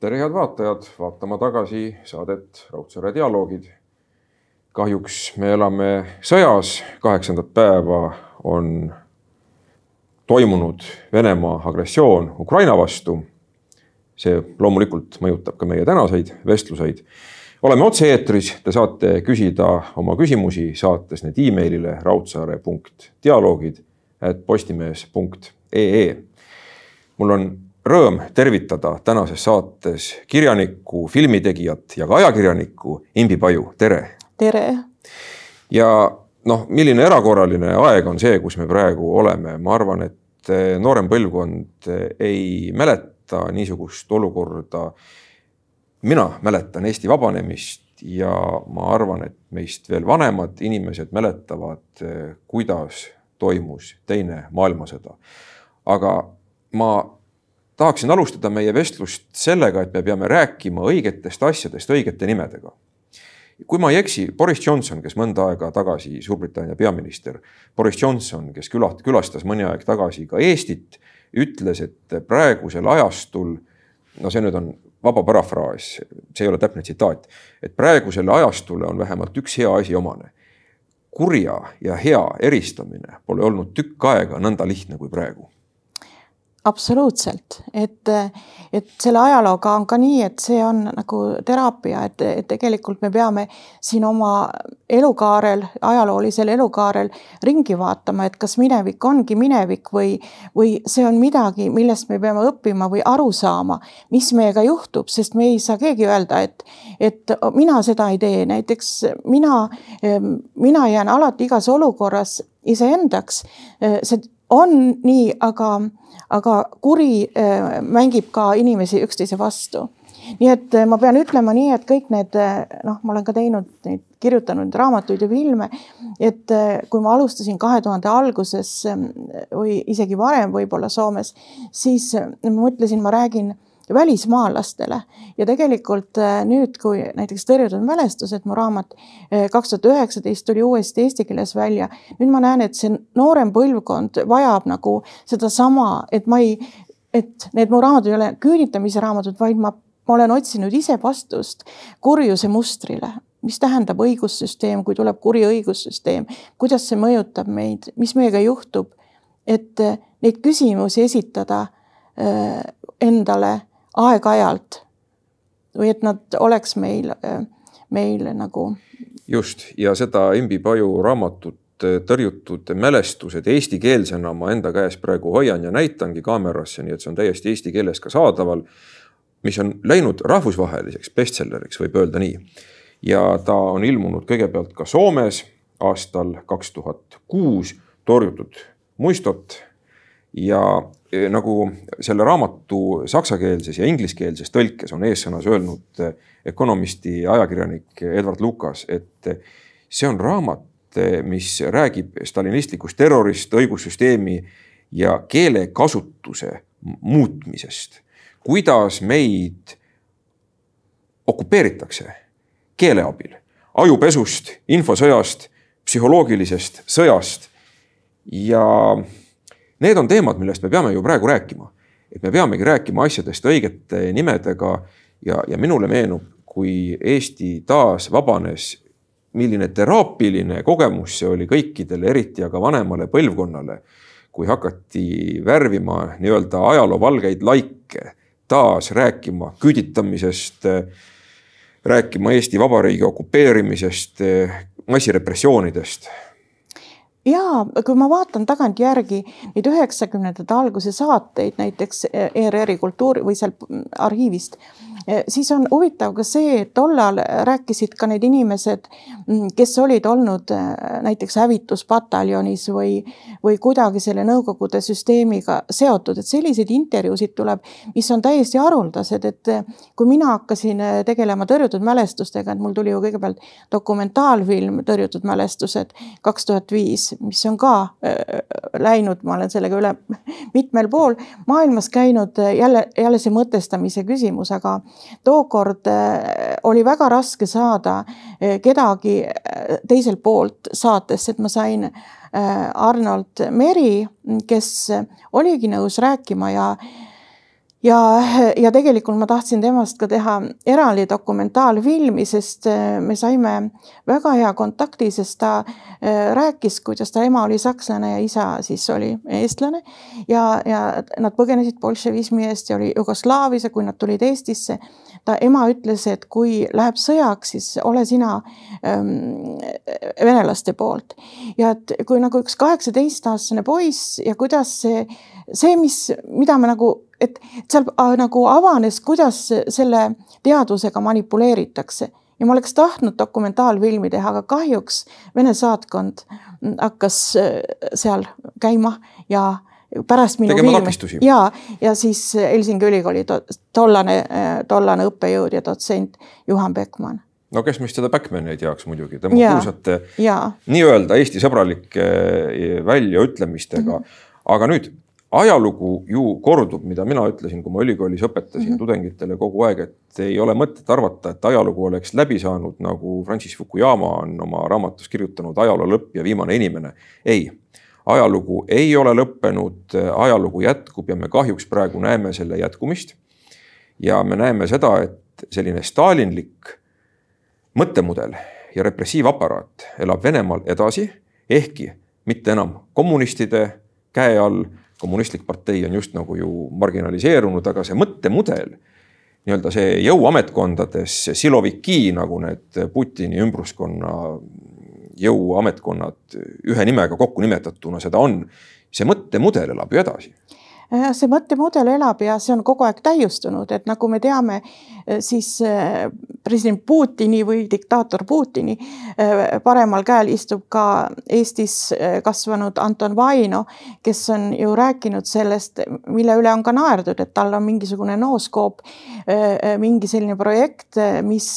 tere, head vaatajad, vaatama tagasi saadet Raudsaare dialoogid. kahjuks me elame sõjas, kaheksandat päeva on toimunud Venemaa agressioon Ukraina vastu. see loomulikult mõjutab ka meie tänaseid vestluseid. oleme otse-eetris, te saate küsida oma küsimusi, saates need emailile raudsaare.dialoogid at postimees.ee. mul on rõõm tervitada tänases saates kirjanikku, filmitegijat ja ka ajakirjanikku Imbi Paju, tere. tere. ja noh, milline erakorraline aeg on see, kus me praegu oleme, ma arvan, et eh, noorem põlvkond eh, ei mäleta niisugust olukorda. mina mäletan Eesti vabanemist ja ma arvan, et meist veel vanemad inimesed mäletavad, eh, kuidas toimus Teine maailmasõda. aga ma tahaksin alustada meie vestlust sellega, et me peame rääkima õigetest asjadest õigete nimedega. kui ma ei eksi, Boris Johnson, kes mõnda aega tagasi Suurbritannia peaminister, Boris Johnson, kes külat-, külastas mõni aeg tagasi ka Eestit, ütles, et praegusel ajastul, no see nüüd on vaba parafraas, see ei ole täpne tsitaat, et praegusele ajastule on vähemalt üks hea asi omane. kurja ja hea eristamine pole olnud tükk aega nõnda lihtne kui praegu absoluutselt, et, et selle ajalooga on ka nii, et see on nagu teraapia, et, et tegelikult me peame siin oma elukaarel, ajaloolisel elukaarel ringi vaatama, et kas minevik ongi minevik või, või see on midagi, millest me peame õppima või aru saama, mis meiega juhtub, sest me ei saa keegi öelda, et, et mina seda ei tee, näiteks mina, mina jään alati igas olukorras iseendaks. see on nii, aga aga kuri äh, mängib ka inimesi üksteise vastu. nii et äh, ma pean ütlema nii, et kõik need äh, noh, ma olen ka teinud neid, kirjutanud raamatuid ja filme, et kui ma alustasin kahe tuhande alguses või isegi varem võib-olla Soomes, siis ma mõtlesin, ma räägin välismaalastele. Ja tegelikult äh, nüüd, kui näiteks Tõrjutud mälestused, mu raamat äh, kaks tuhat üheksateist tuli uuesti eesti keeles välja. nüüd ma näen, et see noorem põlvkond vajab nagu sedasama, et ma ei, et need mu raamatud ei ole küüditamise raamatud, vaid ma, ma olen otsinud ise vastust kurjuse mustrile. Mis tähendab õigussüsteem, kui tuleb kuri õigussüsteem, kuidas see mõjutab meid, mis meiega juhtub, et äh, neid küsimusi esitada endale aeg-ajalt või et nad oleks meil, meil nagu. just ja seda Imbi Paju raamatut Tõrjutud mälestused eestikeelsena ma enda käes praegu hoian ja näitangi kaamerasse, nii et see on täiesti eesti keeles ka saadaval. mis on läinud rahvusvaheliseks bestselleriks, võib öelda nii. ja ta on ilmunud kõigepealt ka Soomes aastal kaks tuhat kuus, Torjutud muistot ja nagu selle raamatu saksakeelses ja ingliskeelses tõlkes on eessõnas öelnud ökonomisti e, ajakirjanik Edward Lukas, et see on raamat, e, mis räägib stalinistlikust terrorist, õigussüsteemi ja keelekasutuse muutmisest. kuidas meid okupeeritakse keele abil, ajupesust, infosõjast, psühholoogilisest sõjast ja Need on teemad, millest me peame ju praegu rääkima. et me peamegi rääkima asjadest õigete nimedega ja, ja minule meenub, kui Eesti taas vabanes, milline teraapiline kogemus see oli kõikidele, eriti aga vanemale põlvkonnale. kui hakati värvima nii-öelda ajaloo valgeid laike, taas rääkima küüditamisest, rääkima Eesti Vabariigi okupeerimisest, massirepressioonidest ja kui ma vaatan tagantjärgi neid üheksakümnendate alguse saateid näiteks ERR-i kultuuri või seal arhiivist Eh, siis on huvitav ka see, et tollal rääkisid ka need inimesed, mm, kes olid olnud eh, näiteks hävituspataljonis või, või kuidagi selle Nõukogude süsteemiga seotud, et selliseid intervjuusid tuleb, mis on täiesti haruldased, et eh, kui mina hakkasin tegelema tõrjutud mälestustega, et mul tuli ju kõigepealt dokumentaalfilm Tõrjutud mälestused kaks tuhat viis, mis on ka läinud, ma olen sellega üle mitmel pool maailmas käinud jälle, jälle see mõtestamise küsimus, aga tookord äh, oli väga raske saada äh, kedagi äh, teiselt poolt saatesse, et ma sain Arnold Meri, kes oligi nõus rääkima ja ja, ja tegelikult ma tahtsin temast ka teha eraldi dokumentaalfilmi, sest äh, me saime väga hea kontakti, sest ta äh, rääkis, kuidas ta ema oli sakslane ja isa siis oli eestlane ja, ja nad põgenesid bolševismi eest ja oli Jugoslaavias ja kui nad tulid Eestisse, ta ema ütles, et kui läheb sõjaks, siis ole sina ähm, venelaste poolt. ja et kui nagu üks kaheksateistaastane poiss ja kuidas see, see, mis, mida me nagu et seal äh, nagu avanes, kuidas selle teadusega manipuleeritakse ja ma oleks tahtnud dokumentaalfilmi teha, aga kahjuks Vene saatkond hakkas äh, seal käima ja pärast minu tegema takistusi. ja, ja siis Helsingi ülikooli to, tollane, äh, tollane õppejõud ja dotsent Juhan Beckmann no kes meist seda Backmani ei teaks muidugi, tema kuulsate nii-öelda Eesti sõbralike väljaütlemistega mm. -hmm. aga nüüd ajalugu ju kordub, mida mina ütlesin, kui ma ülikoolis õpetasin mm -hmm. tudengitele kogu aeg, et ei ole mõtet arvata, et ajalugu oleks läbi saanud, nagu Francis Fukuyama on oma raamatus kirjutanud ajaloo lõpp ja viimane inimene. ei, ajalugu ei ole lõppenud, ajalugu jätkub ja me kahjuks praegu näeme selle jätkumist. ja me näeme seda, et selline stalinlik mõttemudel ja repressiivaparaat elab Venemaal edasi, ehkki mitte enam kommunistide käe all kommunistlik partei on just nagu ju marginaliseerunud, aga see mõttemudel, nii-öelda see jõuametkondades, siloviki, nagu need Putini ümbruskonna jõuametkonnad ühe nimega kokku nimetatuna seda on, see mõttemudel elab ju edasi see mõttemudel elab ja see on kogu aeg täiustunud, et nagu me teame, äh, siis äh, president Putini või diktaator Putini paremal käel istub ka Eestis kasvanud Anton Vaino, kes on ju rääkinud sellest, mille üle on ka naerdud, et tal on mingisugune nooskoop, mingi selline projekt, mis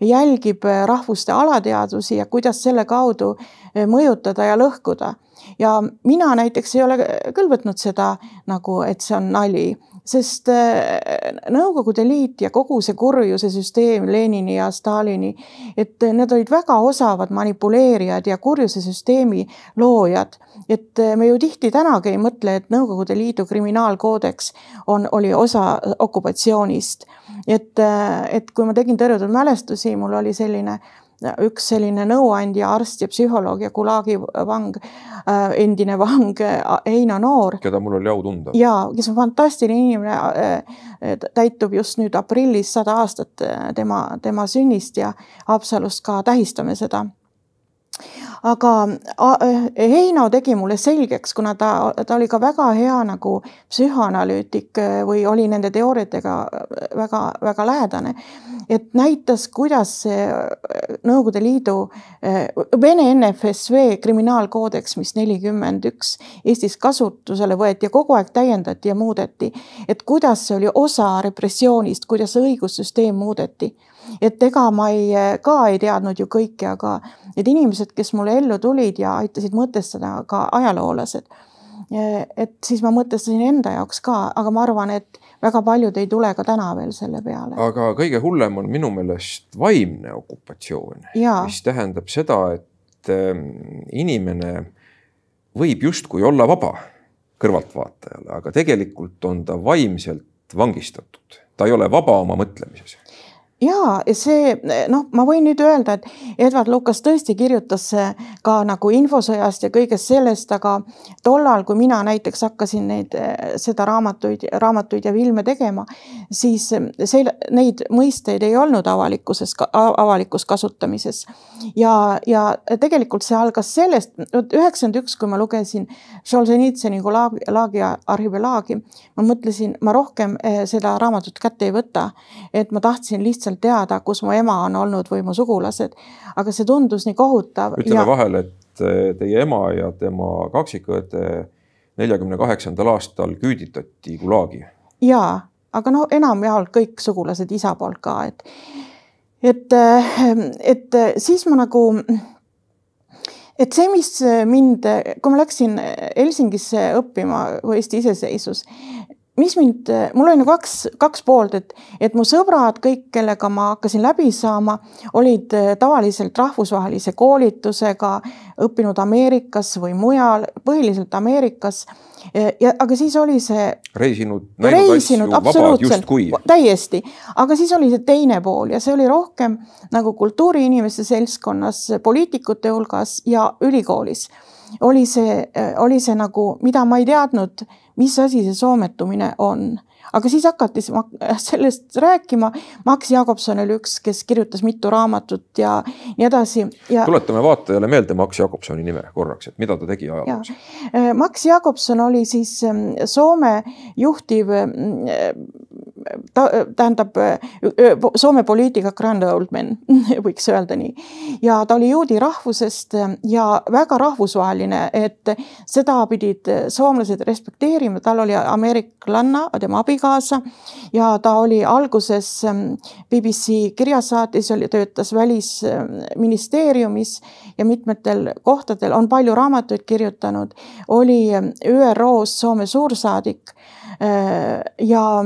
jälgib rahvuste alateadvusi ja kuidas selle kaudu mõjutada ja lõhkuda ja mina näiteks ei ole küll võtnud seda nagu, et see on nali, sest äh, Nõukogude Liit ja kogu see kurjuse süsteem Lenini ja Stalini, et need olid väga osavad manipuleerijad ja kurjuse süsteemi loojad. et äh, me ju tihti tänagi ei mõtle, et Nõukogude Liidu kriminaalkoodeks on, oli osa okupatsioonist. et, äh, et kui ma tegin tõrjutud mälestusi, mul oli selline üks selline nõuandja, arst ja psühholoog ja Gulagi vang, äh, endine vang Heino Noor. keda mul oli au tunda. ja kes on fantastiline inimene, äh, täitub just nüüd aprillis sada aastat äh, tema, tema sünnist ja Haapsalust ka tähistame seda aga Heino tegi mulle selgeks, kuna ta, ta oli ka väga hea nagu psühhoanalüütik või oli nende teooriatega väga-väga lähedane, et näitas, kuidas see Nõukogude Liidu Vene NFSV kriminaalkoodeks, mis nelikümmend üks Eestis kasutusele võeti ja kogu aeg täiendati ja muudeti, et kuidas see oli osa repressioonist, kuidas õigussüsteem muudeti et ega ma ei, ka ei teadnud ju kõike, aga need inimesed, kes mulle ellu tulid ja aitasid mõtestada, ka ajaloolased, et siis ma mõtestasin enda jaoks ka, aga ma arvan, et väga paljud ei tule ka täna veel selle peale. aga kõige hullem on minu meelest vaimne okupatsioon, mis tähendab seda, et ähm, inimene võib justkui olla vaba kõrvaltvaatajale, aga tegelikult on ta vaimselt vangistatud, ta ei ole vaba oma mõtlemises ja see noh, ma võin nüüd öelda, et Edward Lucas tõesti kirjutas ka nagu infosõjast ja kõigest sellest, aga tollal, kui mina näiteks hakkasin neid, seda raamatuid, raamatuid ja filme tegema, siis see, neid mõisteid ei olnud avalikkuses, avalikus kasutamises. ja, ja tegelikult see algas sellest, üheksakümmend üks, kui ma lugesin Solženitsõni Gulagi, Lagi arhipelaagi, ma mõtlesin, ma rohkem eh, seda raamatut kätte ei võta, et ma tahtsin lihtsalt täpselt teada, kus mu ema on olnud või mu sugulased. aga see tundus nii kohutav. ütleme ja... vahele, et eh, teie ema ja tema kaksikõde neljakümne kaheksandal aastal küüditati Gulagi. ja, aga no enamjaolt kõik sugulased isa poolt ka, et, et, et siis ma nagu et see, mis mind, kui ma läksin Helsingisse õppima, kui Eesti iseseisvus, mis mind, mul oli nagu kaks, kaks poolt, et, et mu sõbrad, kõik, kellega ma hakkasin läbi saama, olid eh, tavaliselt rahvusvahelise koolitusega, õppinud Ameerikas või mujal, põhiliselt Ameerikas. ja, aga siis oli see. reisinud, reisinud absoluutselt, täiesti, aga siis oli see teine pool ja see oli rohkem nagu kultuuriinimeste seltskonnas, poliitikute hulgas ja ülikoolis oli see, oli see nagu, mida ma ei teadnud mis asi see soometumine on. aga siis hakati sellest rääkima. Max Jakobson oli üks, kes kirjutas mitu raamatut ja nii edasi ja.... tuletame vaatajale meelde Max Jakobsoni nime korraks, et mida ta tegi ajaloos. Äh, Max Jakobson oli siis ähm, Soome juhtiv ähm, ta tähendab Soome poliitika grand old man, võiks öelda nii. ja ta oli juudi rahvusest ja väga rahvusvaheline, et seda pidid soomlased respekteerima, tal oli ameeriklanna, tema abikaasa ja ta oli alguses BBC kirjasaatis, oli, töötas välisministeeriumis ja mitmetel kohtadel on palju raamatuid kirjutanud, oli ÜRO-s Soome suursaadik ja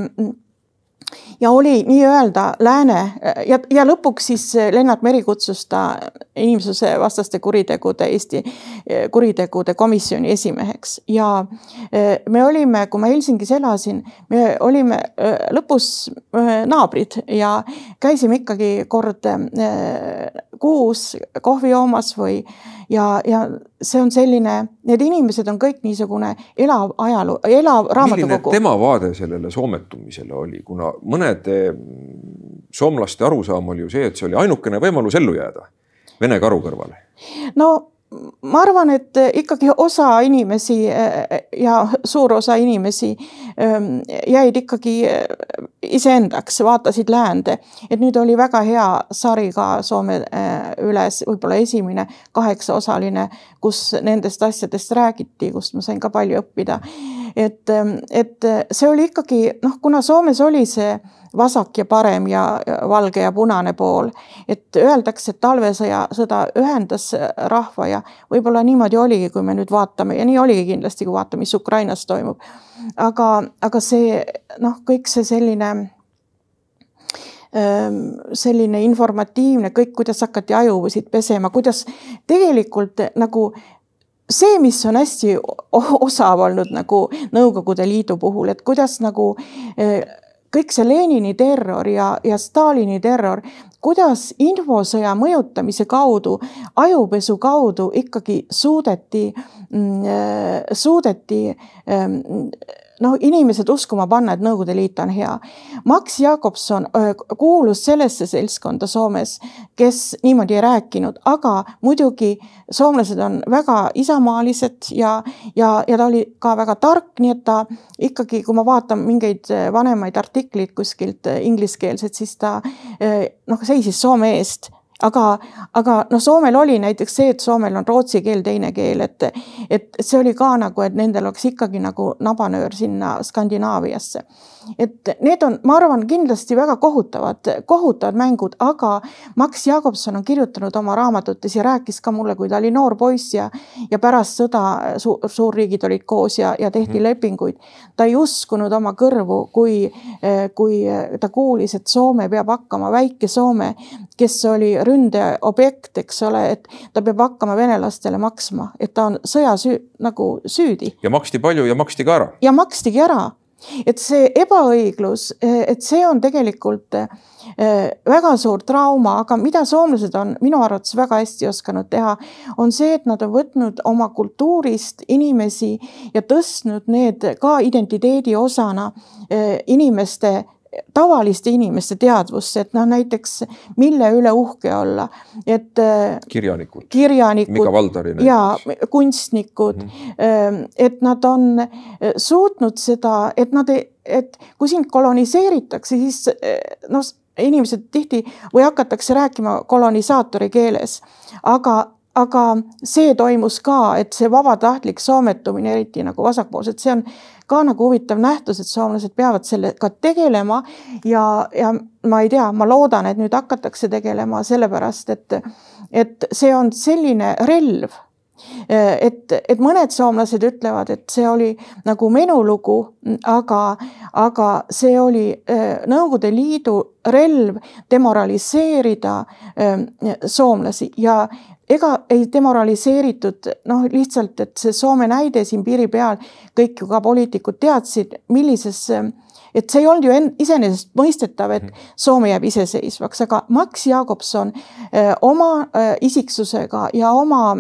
ja oli nii-öelda lääne ja, ja lõpuks siis Lennart Meri kutsus ta inimsusevastaste kuritegude, Eesti kuritegude komisjoni esimeheks. Ja e, me olime, kui ma Helsingis elasin, me olime e, lõpus naabrid ja käisime ikkagi kord kuus kohvi joomas või ja, ja see on selline, need inimesed on kõik niisugune elav ajaloo, elav raamatukogu. tema vaade sellele soometumisele oli, kuna mõnede soomlaste arusaam oli ju see, et see oli ainukene võimalus ellu jääda Vene karu kõrvale. no ma arvan, et ikkagi osa inimesi ja suur osa inimesi ähm, jäid ikkagi iseendaks, vaatasid läände, et nüüd oli väga hea sari ka Soome üles, võib-olla esimene kaheksaosaline, kus nendest asjadest räägiti, kust ma sain ka palju õppida. et, ähm, et see oli ikkagi noh, kuna Soomes oli see vasak ja parem ja valge ja punane pool. et öeldakse, et talvesõja, sõda ühendas rahva ja võib-olla niimoodi oligi, kui me nüüd vaatame ja nii oligi kindlasti, kui vaatame, mis Ukrainas toimub. aga, aga see noh, kõik see selline ähm, selline informatiivne, kõik, kuidas hakati ajusid pesema, kuidas tegelikult nagu see, mis on hästi osav olnud nagu Nõukogude Liidu puhul, et kuidas nagu äh, kõik see Lenini terror ja, ja Stalini terror, kuidas infosõja mõjutamise kaudu, ajupesu kaudu ikkagi suudeti, mm, äh, suudeti ähm, noh, inimesed uskuma panna, et Nõukogude Liit on hea. Max Jakobson kuulus sellesse seltskonda Soomes, kes niimoodi ei rääkinud, aga muidugi soomlased on väga isamaalised ja, ja, ja ta oli ka väga tark, nii et ta ikkagi, kui ma vaatan mingeid vanemaid artikleid kuskilt ingliskeelset, siis ta noh, seisis Soome eest aga, aga noh, Soomel oli näiteks see, et Soomel on rootsi keel teine keel, et, et see oli ka nagu, et nendel oleks ikkagi nagu nabanöör sinna Skandinaaviasse et need on, ma arvan, kindlasti väga kohutavad, kohutavad mängud, aga Max Jakobson on kirjutanud oma raamatutes ja rääkis ka mulle, kui ta oli noor poiss ja, ja pärast sõda su, suurriigid olid koos ja, ja tehti mm. lepinguid. ta ei uskunud oma kõrvu, kui, kui ta kuulis, et Soome peab hakkama, väike Soome, kes oli ründeobjekt, eks ole, et ta peab hakkama venelastele maksma, et ta on sõjas nagu süüdi. ja maksti palju ja maksti ka ära. ja makstigi ära et see ebaõiglus, et see on tegelikult eh, väga suur trauma, aga mida soomlased on minu arvates väga hästi osanud teha, on see, et nad on võtnud oma kultuurist inimesi ja tõstnud need ka identiteedi osana eh, inimeste tavaliste inimeste teadvusse, et noh, näiteks mille üle uhke olla, et. Äh, kirjanikud. kirjanikud. ja kunstnikud mm, -hmm. et nad on äh, suutnud seda, et nad et kui sind koloniseeritakse, siis noh, inimesed tihti või hakatakse rääkima kolonisaatori keeles, aga aga see toimus ka, et see vabatahtlik soometumine, eriti nagu vasakpoolsed, see on ka nagu huvitav nähtus, et soomlased peavad sellega tegelema. Ja, ja ma ei tea, ma loodan, et nüüd hakatakse tegelema sellepärast, et, et see on selline relv. Et, et mõned soomlased ütlevad, et see oli nagu menulugu, aga, aga see oli Nõukogude Liidu relv demoraliseerida soomlasi. Ja ega ei demoraliseeritud noh, lihtsalt, et see Soome näide siin piiri peal, kõik ju ka poliitikud teadsid, millises, et see ei olnud ju iseenesestmõistetav, et mhm. Soome jääb iseseisvaks, aga Max Jakobson öö, oma öö, isiksusega ja oma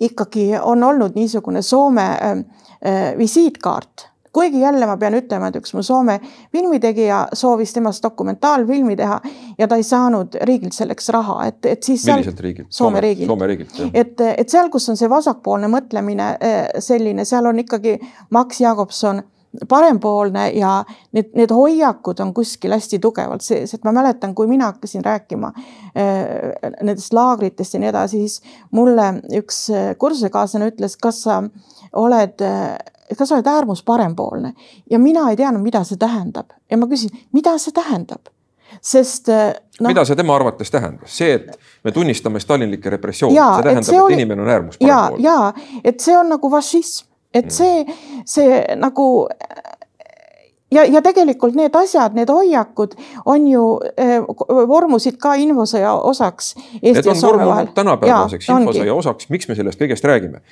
ikkagi on olnud niisugune Soome öö, visiitkaart kuigi jälle ma pean ütlema, et üks mu Soome filmitegija soovis temast dokumentaalfilmi teha ja ta ei saanud riigilt selleks raha, et, et siis. milliselt riigilt? Soome riigilt. Soome riigilt, jah. et, et seal, kus on see vasakpoolne mõtlemine eh, selline, seal on ikkagi Max Jakobson parempoolne ja need, need hoiakud on kuskil hästi tugevalt sees, et ma mäletan, kui mina hakkasin rääkima äh, nendest laagritest ja nii edasi, siis mulle üks eh, kursusekaaslane ütles, kas sa oled kas sa oled äärmus parempoolne ja mina ei teadnud, mida see tähendab ja ma küsin, mida see tähendab sest no,. mida see tema arvates tähendas, see, et me tunnistame stalinlikke repressioone, see tähendab, et, oli, et inimene on äärmus parempoolne. ja, ja et see on nagu fašism, et mm. see, see nagu ja, ja tegelikult need asjad, need hoiakud on ju eh, vormusid ka infosõja osaks Eesti ja Soome vahel. tänapäevaseks infosõja osaks, miks me sellest kõigest räägime?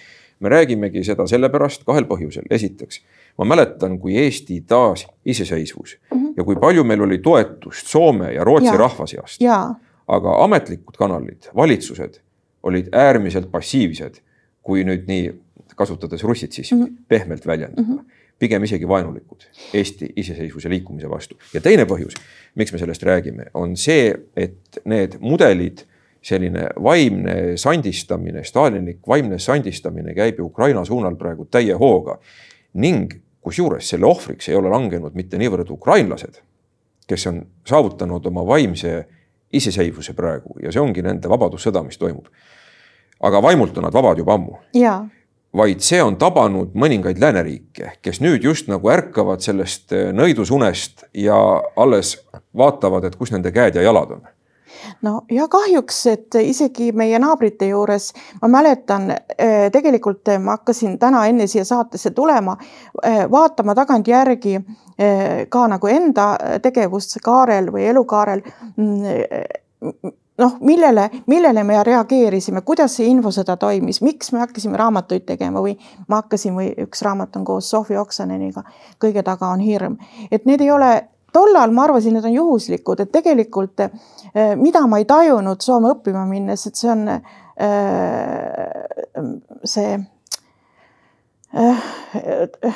Me räägimegi seda sellepärast kahel põhjusel. esiteks, ma mäletan, kui Eesti taas iseseisvus mm -hmm. ja kui palju meil oli toetust Soome ja Rootsi ja. rahva seast. aga ametlikud kanalid, valitsused olid äärmiselt passiivsed, kui nüüd nii kasutades russitsismi mm -hmm. pehmelt väljendada mm. -hmm pigem isegi vaenulikud Eesti iseseisvuse liikumise vastu. ja teine põhjus, miks me sellest räägime, on see, et need mudelid selline vaimne sandistamine, stalinlik vaimne sandistamine käib ju Ukraina suunal praegu täie hooga. ning kusjuures selle ohvriks ei ole langenud mitte niivõrd ukrainlased, kes on saavutanud oma vaimse iseseisvuse praegu ja see ongi nende vabadussõda, mis toimub. aga vaimult on nad vabad juba ammu. vaid see on tabanud mõningaid lääneriike, kes nüüd just nagu ärkavad sellest nõidusunest ja alles vaatavad, et kus nende käed ja jalad on no ja kahjuks, et isegi meie naabrite juures ma mäletan, eh, tegelikult ma hakkasin täna enne siia saatesse tulema, eh, vaatama tagantjärgi eh, ka nagu enda tegevust kaarel või elukaarel mm, noh, millele, millele me reageerisime, kuidas see infosõda toimis, miks me hakkasime raamatuid tegema või ma hakkasin või üks raamat on koos Sofi Oksaneniga, Kõige taga on hirm, et need ei ole tollal ma arvasin, need on juhuslikud, et tegelikult eh, mida ma ei tajunud Soome õppima minnes, et see on eh, see eh,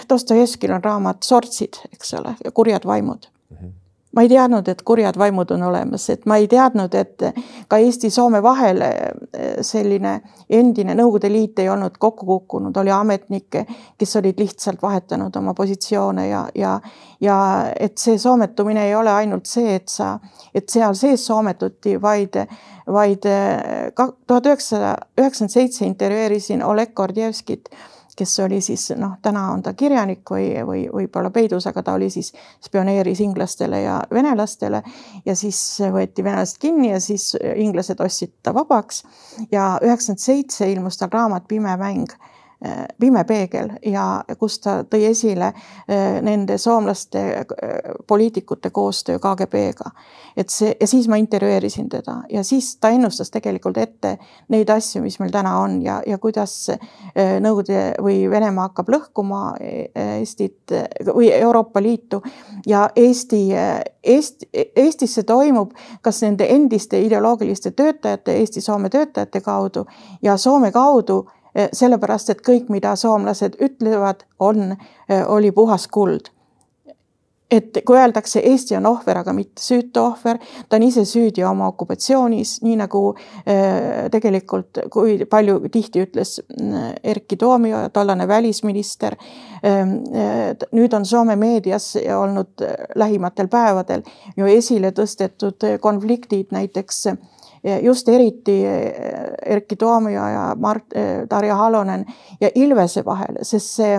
Dostojevskil on raamat Sortsid, eks ole, kurjad vaimud mm. -hmm ma ei teadnud, et kurjad vaimud on olemas, et ma ei teadnud, et ka Eesti-Soome vahel eh, selline endine Nõukogude Liit ei olnud kokku kukkunud, oli ametnikke, kes olid lihtsalt vahetanud oma positsioone ja, ja, ja et see soometumine ei ole ainult see, et sa, et seal sees soometuti, vaid, vaid eh, tuhat üheksasada üheksakümmend seitse intervjueerisin Oleg Gordjevskit kes oli siis noh, täna on ta kirjanik või, või võib-olla peidus, aga ta oli siis spioneeris inglastele ja venelastele ja siis võeti venelased kinni ja siis inglased ostsid ta vabaks. Ja üheksakümmend seitse ilmus tal raamat Pime mäng pime peegel ja kus ta tõi esile äh, nende soomlaste äh, poliitikute koostöö KGB-ga. et see ja siis ma intervjueerisin teda ja siis ta ennustas tegelikult ette neid asju, mis meil täna on ja, ja kuidas Nõukogude või Venemaa hakkab lõhkuma Eestit või Euroopa Liitu ja Eesti, Eesti, Eestisse toimub kas nende endiste ideoloogiliste töötajate, Eesti-Soome töötajate kaudu ja Soome kaudu sellepärast et kõik, mida soomlased ütlevad, on, eh, oli puhas kuld et kui öeldakse, Eesti on ohver, aga mitte süütu ohver, ta on ise süüdi oma okupatsioonis, nii nagu äh, tegelikult, kui palju tihti ütles äh, Erkki Toomio, tollane välisminister. Äh, nüüd on Soome meedias olnud lähimatel päevadel ju esile tõstetud konfliktid näiteks just eriti Erkki Toomio ja Mart, Tarja Halonen ja Ilvese vahel, sest see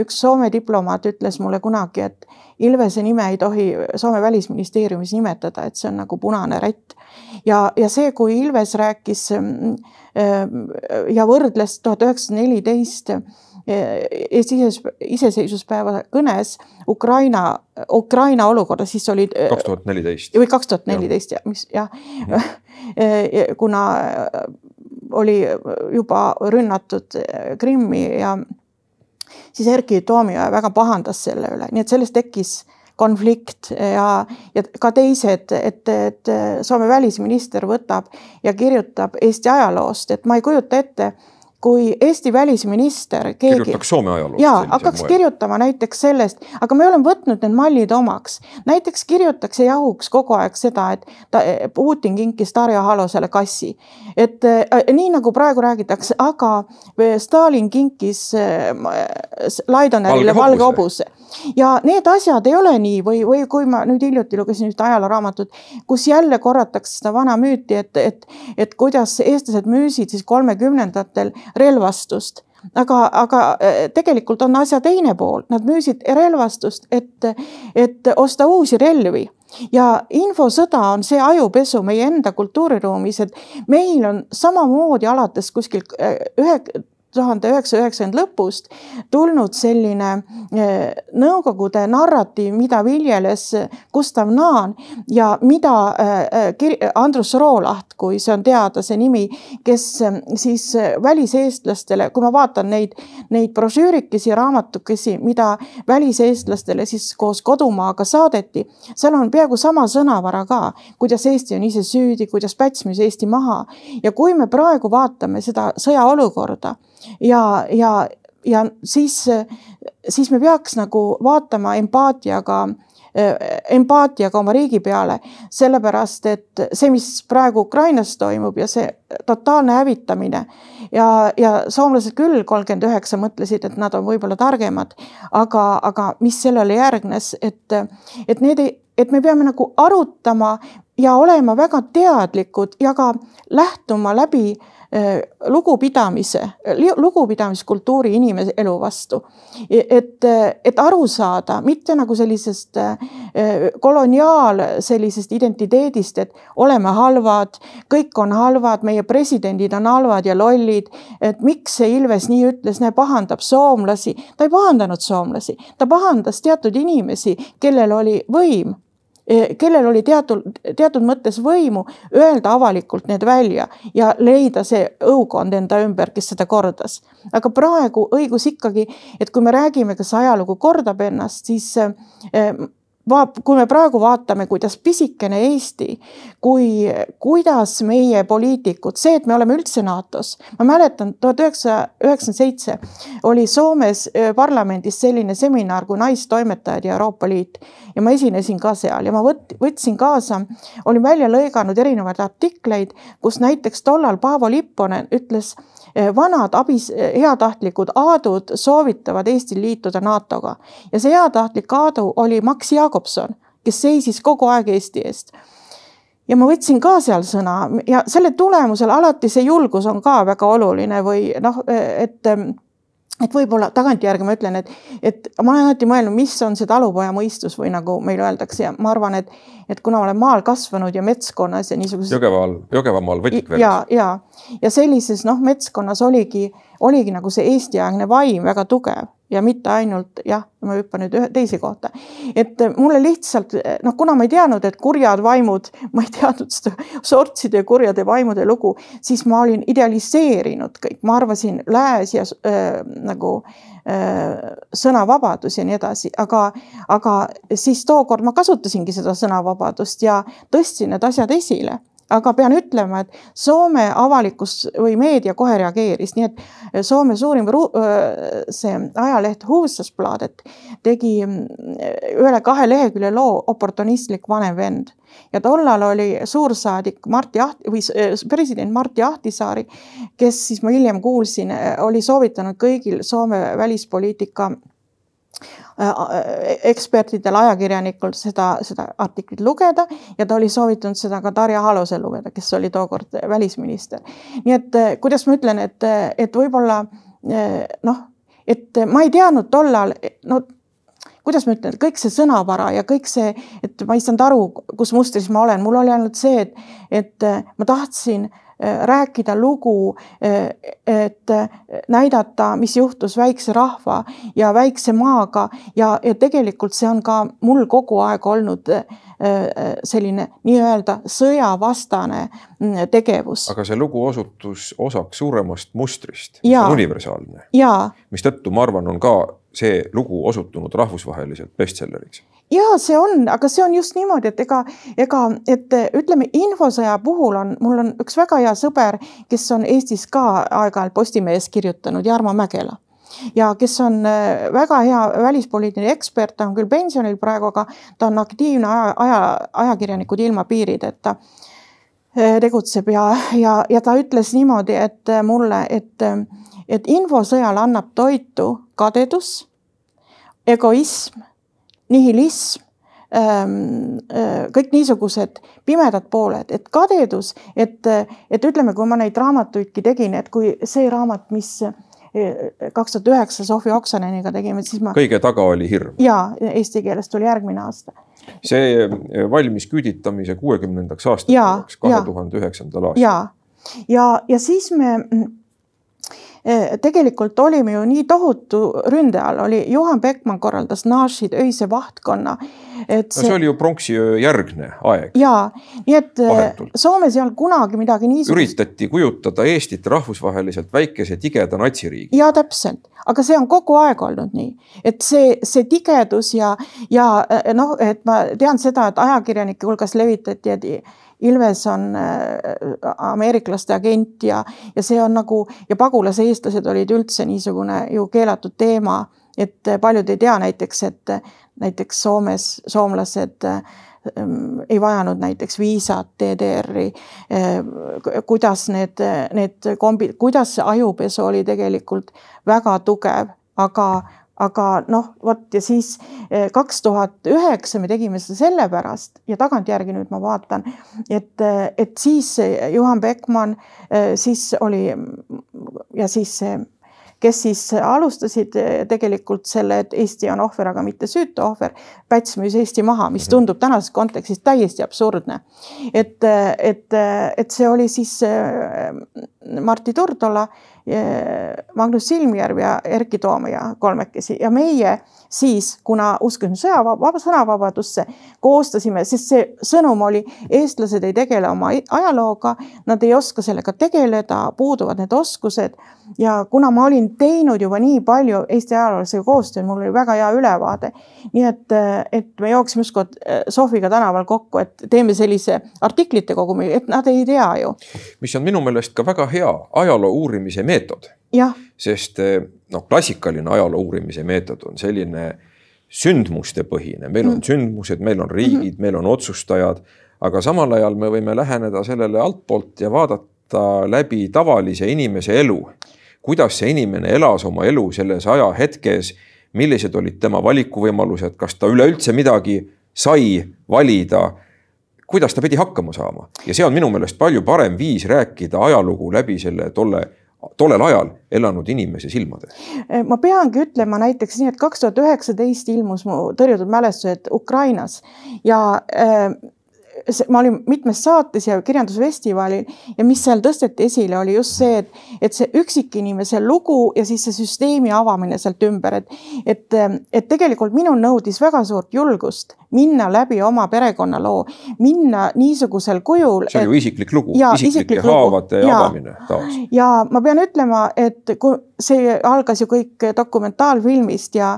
üks Soome diplomaat ütles mulle kunagi, et Ilvese nime ei tohi Soome välisministeeriumis nimetada, et see on nagu punane rätt. ja, ja see, kui Ilves rääkis ja võrdles tuhat üheksasada neliteist Eesti iseseisvuspäeva kõnes Ukraina, Ukraina olukorda, siis oli. kaks tuhat neliteist. või kaks tuhat neliteist mis jah ja., kuna oli juba rünnatud Krimmi ja siis Erkki Toomioja väga pahandas selle üle, nii et sellest tekkis konflikt ja, ja ka teised, et, et Soome välisminister võtab ja kirjutab Eesti ajaloost, et ma ei kujuta ette kui Eesti välisminister keegi. kirjutaks Soome ajaloost. ja hakkaks moel. kirjutama näiteks sellest, aga me oleme võtnud need mallid omaks. näiteks kirjutaks ja jahuks kogu aeg seda, et ta, Putin kinkis Darja Halosele kassi. et äh, nii nagu praegu räägitakse, aga Stalin kinkis äh, Laidonerile valge hobuse ja need asjad ei ole nii või, või kui ma nüüd hiljuti lugesin ühte ajalooraamatut, kus jälle korratakse seda vana müüti, et, et, et kuidas eestlased müüsid siis kolmekümnendatel relvastust. Aga, aga äh, tegelikult on asja teine pool, nad müüsid relvastust, et, et osta uusi relvi. Ja infosõda on see ajupesu meie enda kultuuriruumis, et meil on samamoodi alates kuskil äh, ühe tuhande üheksasaja üheksakümnenda lõpust tulnud selline eh, Nõukogude narratiiv, mida viljeles Gustav Naan ja mida eh, Andrus Roolaht, kui see on teada, see nimi, kes eh, siis väliseestlastele, kui ma vaatan neid, neid brošüürikesi, raamatukesi, mida väliseestlastele siis koos kodumaaga saadeti, seal on peaaegu sama sõnavara ka, kuidas Eesti on ise süüdi, kuidas Päts müüs Eesti maha. Ja kui me praegu vaatame seda sõjaolukorda ja, ja, ja siis, siis me peaks nagu vaatama empaatiaga empaatiaga oma riigi peale, sellepärast et see, mis praegu Ukrainas toimub ja see totaalne hävitamine ja, ja soomlased küll kolmkümmend üheksa mõtlesid, et nad on võib-olla targemad, aga, aga mis sellele järgnes, et, et need ei, et me peame nagu arutama ja olema väga teadlikud ja ka lähtuma läbi Äh, lugupidamise, lugupidamiskultuuri inimese elu vastu. et, et aru saada, mitte nagu sellisest äh, koloniaal sellisest identiteedist, et oleme halvad, kõik on halvad, meie presidendid on halvad ja lollid. et miks see Ilves nii ütles, näe, pahandab soomlasi. ta ei pahandanud soomlasi, ta pahandas teatud inimesi, kellel oli võim kellel oli teatud, teatud mõttes võimu öelda avalikult need välja ja leida see õukond enda ümber, kes seda kordas. aga praegu õigus ikkagi, et kui me räägime, kas ajalugu kordab ennast, siis vaat-, kui me praegu vaatame, kuidas pisikene Eesti, kui, kuidas meie poliitikud, see, et me oleme üldse NATO-s, ma mäletan, tuhat üheksasada üheksakümmend seitse oli Soomes parlamendis selline seminar kui Naistoimetajad ja Euroopa Liit ja ma esinesin ka seal ja ma võt-, võtsin kaasa, olin välja lõiganud erinevaid artikleid, kus näiteks tollal Paavo Lipponen ütles vanad abis, eh, heatahtlikud Aadud soovitavad Eestil liituda NATO-ga. Ja see heatahtlik Aadu oli Max Jakobson, kes seisis kogu aeg Eesti eest. Ja ma võtsin ka seal sõna. Ja selle tulemusel alati see julgus on ka väga oluline või noh, et et võib-olla tagantjärgi ma ütlen, et, et ma olen alati mõelnud, mis on see talupoja mõistus või nagu meil öeldakse ja ma arvan, et, et kuna ma olen maal kasvanud ja metskonnas ja niisuguses. Jõgeval, Jõgevamaal võtikveres. ja, ja, ja sellises noh, metskonnas oligi, oligi nagu see Eesti-aegne vaim väga tugev ja mitte ainult jah, ma hüppan nüüd ühe teise kohta. et mulle lihtsalt noh, kuna ma ei teadnud, et kurjad vaimud, ma ei teadnud seda sortside ja kurjade vaimude lugu, siis ma olin idealiseerinud kõik, ma arvasin lääs ja äh, nagu äh, sõnavabadus ja nii edasi, aga, aga siis tookord ma kasutasingi seda sõnavabadust ja tõstsin need asjad esile aga pean ütlema, et Soome avalikkus või meedia kohe reageeris, nii et Soome suurim see ajaleht Hufvudstadsbladet tegi üle kahe lehekülje loo Oportunistlik vanem vend. Ja tollal oli suursaadik Martti Aht- või president Martti Ahtisaari, kes siis ma hiljem kuulsin, oli soovitanud kõigil Soome välispoliitika ekspertidel, ajakirjanikul seda, seda artiklit lugeda ja ta oli soovitanud seda ka Darja Halosel lugeda, kes oli tookord välisminister. nii et kuidas ma ütlen, et, et võib-olla noh, et ma ei teadnud tollal, no kuidas ma ütlen, kõik see sõnavara ja kõik see, et ma ei saanud aru, kus mustris ma olen, mul oli ainult see, et, et ma tahtsin Äh, rääkida lugu, äh, et äh, näidata, mis juhtus väikse rahva ja väikse maaga ja, ja tegelikult see on ka mul kogu aeg olnud selline nii-öelda sõjavastane mm, tegevus. aga see lugu osutus osaks suuremast mustrist, mis ja, on universaalne. mistõttu ma arvan, on ka see lugu osutunud rahvusvaheliselt bestselleriks ja see on, aga see on just niimoodi, et ega, ega, et ütleme, infosõja puhul on, mul on üks väga hea sõber, kes on Eestis ka aeg-ajalt Postimehes kirjutanud, Jarmo Mägela. Ja kes on äh, väga hea välispoliitiline ekspert, ta on küll pensionil praegu, aga ta on aktiivne aja, aja, ajakirjanikud ilma piirideta äh, tegutseb ja, ja, ja ta ütles niimoodi, et mulle, et, et infosõjale annab toitu kadedus, egoism nihilism, ähm, äh, kõik niisugused pimedad pooled, et kadedus, et, et ütleme, kui ma neid raamatuidki tegin, et kui see raamat, mis äh, kaks tuhat üheksa Sofi Oksaneniga tegime, siis ma. kõige taga oli hirm. ja eesti keeles tuli järgmine aasta. see äh, valmis küüditamise kuuekümnendaks aastaks, kahe tuhande üheksandal aastal. ja, ja, ja siis me tegelikult olime ju nii tohutu ründe all, oli Juhan Beckmann korraldas Našid öise vahtkonna. et see... no see oli ju pronksiöö järgne aeg. ja, nii et eh, Vahetult. Soomes ei olnud kunagi midagi niisugust. üritati kujutada Eestit rahvusvaheliselt väikese tigeda natsiriigi. ja täpselt, aga see on kogu aeg olnud nii, et see, see tigedus ja, ja eh, noh, et ma tean seda, et ajakirjanike hulgas levitati, et Ilves on äh, ameeriklaste agent ja, ja see on nagu ja pagulase eestlased olid üldse niisugune ju keelatud teema, et paljud ei tea näiteks, et näiteks Soomes soomlased ähm, ei vajanud näiteks viisat DDR-i. Äh, kuidas need, need kombi-, kuidas see ajupesu oli tegelikult väga tugev, aga aga noh, vot ja siis eh, kaks tuhat üheksa me tegime seda sellepärast ja tagantjärgi nüüd ma vaatan, et, eh, et siis Juhan Beckmann, eh, siis oli ja siis kes siis alustasid tegelikult selle, et Eesti on ohver, aga mitte süütu ohver. Päts müüs Eesti maha, mis mhm. tundub tänases kontekstis täiesti absurdne. et, et, et see oli siis Martti Turdola Magnus Silmjärv ja Erkki Toomeja kolmekesi ja meie siis, kuna uskusime sõjavaba, sõnavabadusse, koostasime, sest see sõnum oli, eestlased ei tegele oma ajalooga, nad ei oska sellega tegeleda, puuduvad need oskused. ja kuna ma olin teinud juba nii palju Eesti ajaloolasega koostööd, mul oli väga hea ülevaade. nii et, et me jooksime ükskord äh, Sofiga tänaval kokku, et teeme sellise artiklite kogumi, et nad ei tea ju. mis on minu meelest ka väga hea ajaloo uurimise meetod. Sest eh, noh, klassikaline ajaloo uurimise meetod on selline sündmustepõhine, meil on mm. sündmused, meil on riigid mm, -hmm. meil on otsustajad, aga samal ajal me võime läheneda sellele altpoolt ja vaadata läbi tavalise inimese elu. kuidas see inimene elas oma elu selles ajahetkes, millised olid tema valikuvõimalused, kas ta üleüldse midagi sai valida kuidas ta pidi hakkama saama ja see on minu meelest palju parem viis rääkida ajalugu läbi selle tolle tollel ajal elanud inimese silmade? ma peangi ütlema näiteks nii, et kaks tuhat üheksateist ilmus mu tõrjutud mälestused Ukrainas ja äh, ma olin mitmes saates ja kirjandusfestivalil ja mis seal tõsteti esile, oli just see, et, et see üksikinimese lugu ja siis see süsteemi avamine sealt ümber, et, et, et tegelikult minul nõudis väga suurt julgust minna läbi oma perekonnaloo, minna niisugusel kujul. see oli ju isiklik lugu, isiklike haavade ja, avamine taas. ja ma pean ütlema, et kui see algas ju kõik dokumentaalfilmist ja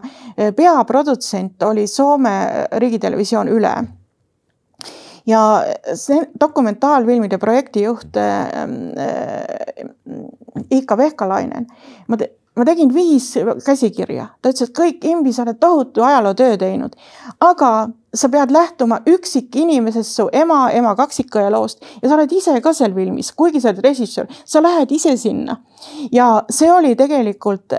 peaprodutsent oli Soome riigitelevisioon Üle ja see dokumentaalfilmide projektijuht äh, äh, Iika Vehkalainen, ma te, ma tegin viis käsikirja, ta ütles, et kõik, Imbi, sa oled tohutu ajalootöö teinud, aga sa pead lähtuma üksikinimesest, su ema, ema kaksikõe loost. Ja sa oled ise ka seal filmis, kuigi sa oled režissöör, sa lähed ise sinna. ja see oli tegelikult,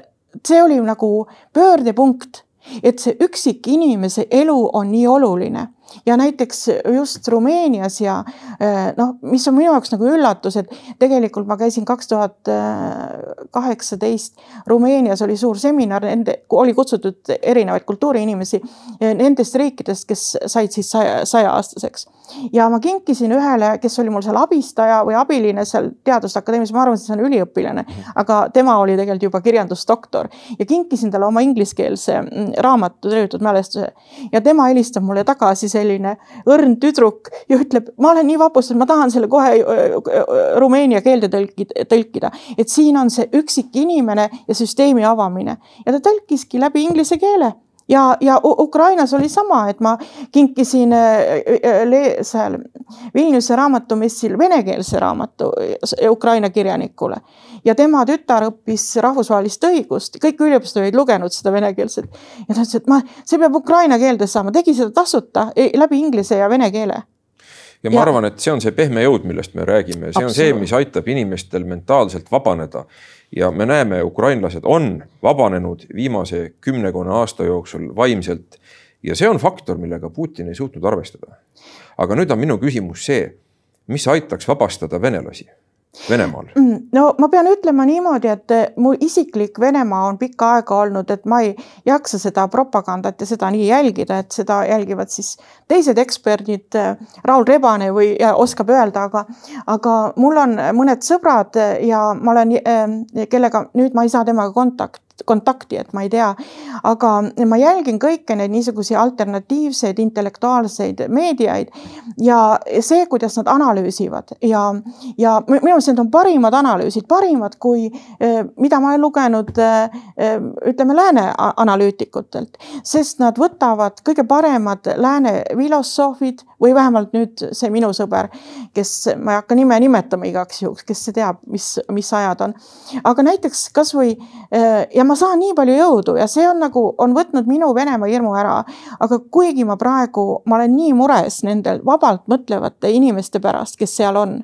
see oli nagu pöördepunkt et see üksikinimese elu on nii oluline ja näiteks just Rumeenias ja eh, noh, mis on minu jaoks nagu üllatus, et tegelikult ma käisin kaks tuhat kaheksateist Rumeenias oli suur seminar, nende oli kutsutud erinevaid kultuuriinimesi eh, nendest riikidest, kes said siis saja, sajaaastaseks. ja ma kinkisin ühele, kes oli mul seal abistaja või abiline seal Teaduste Akadeemias, ma arvan, et see on üliõpilane, aga tema oli tegelikult juba kirjandusdoktor ja kinkisin talle oma ingliskeelse mm, raamatu Tõrjutud mälestuse ja tema helistab mulle tagasi selline õrn tüdruk ja ütleb, ma olen nii vapustatud, ma tahan selle kohe rumeenia keelde tõlkida, et siin on see üksik inimene ja süsteemi avamine. Ja ta tõlkiski läbi inglise keele ja, ja Ukrainas oli sama, et ma kinkisin seal Vilniuse raamatumessil venekeelse raamatu Ukraina kirjanikule. Ja tema tütar õppis rahvusvahelist õigust, kõik üliõpilased olid lugenud seda venekeelset. Ja ta ütles, et ma, see peab ukraina keelde saama, tegi seda tasuta läbi inglise ja vene keele. Ja ma ja. arvan, et see on see pehme jõud, millest me räägime, see on see, mis aitab inimestel mentaalselt vabaneda. Ja me näeme, ukrainlased on vabanenud viimase kümnekonna aasta jooksul vaimselt. ja see on faktor, millega Putin ei suutnud arvestada. aga nüüd on minu küsimus see, mis aitaks vabastada venelasi Venemaal? Mm, no ma pean ütlema niimoodi, et eh, mu isiklik Venemaa on pikka aega olnud, et ma ei jaksa seda propagandat ja seda nii jälgida, et seda jälgivad siis teised eksperdid. Eh, Raul Rebane või oskab öelda, aga, aga mul on mõned sõbrad ja ma olen, eh, kellega nüüd ma ei saa temaga kontakt, kontakti, et ma ei tea. aga ma jälgin kõiki neid niisuguseid alternatiivseid intellektuaalseid meediaid ja see, kuidas nad analüüsivad ja, ja minu meelest need on parimad analüüsid, parimad kui eh, mida ma olen lugenud eh, eh, ütleme lääne analüütikutelt, sest nad võtavad kõige paremad lääne filosoofid või vähemalt nüüd see minu sõber, kes ma ei hakka nime nimetama igaks juhuks, kes teab, mis, mis ajad on. aga näiteks kasvõi ja ma saan nii palju jõudu ja see on nagu, on võtnud minu Venemaa hirmu ära. aga kuigi ma praegu, ma olen nii mures nendel vabalt mõtlevate inimeste pärast, kes seal on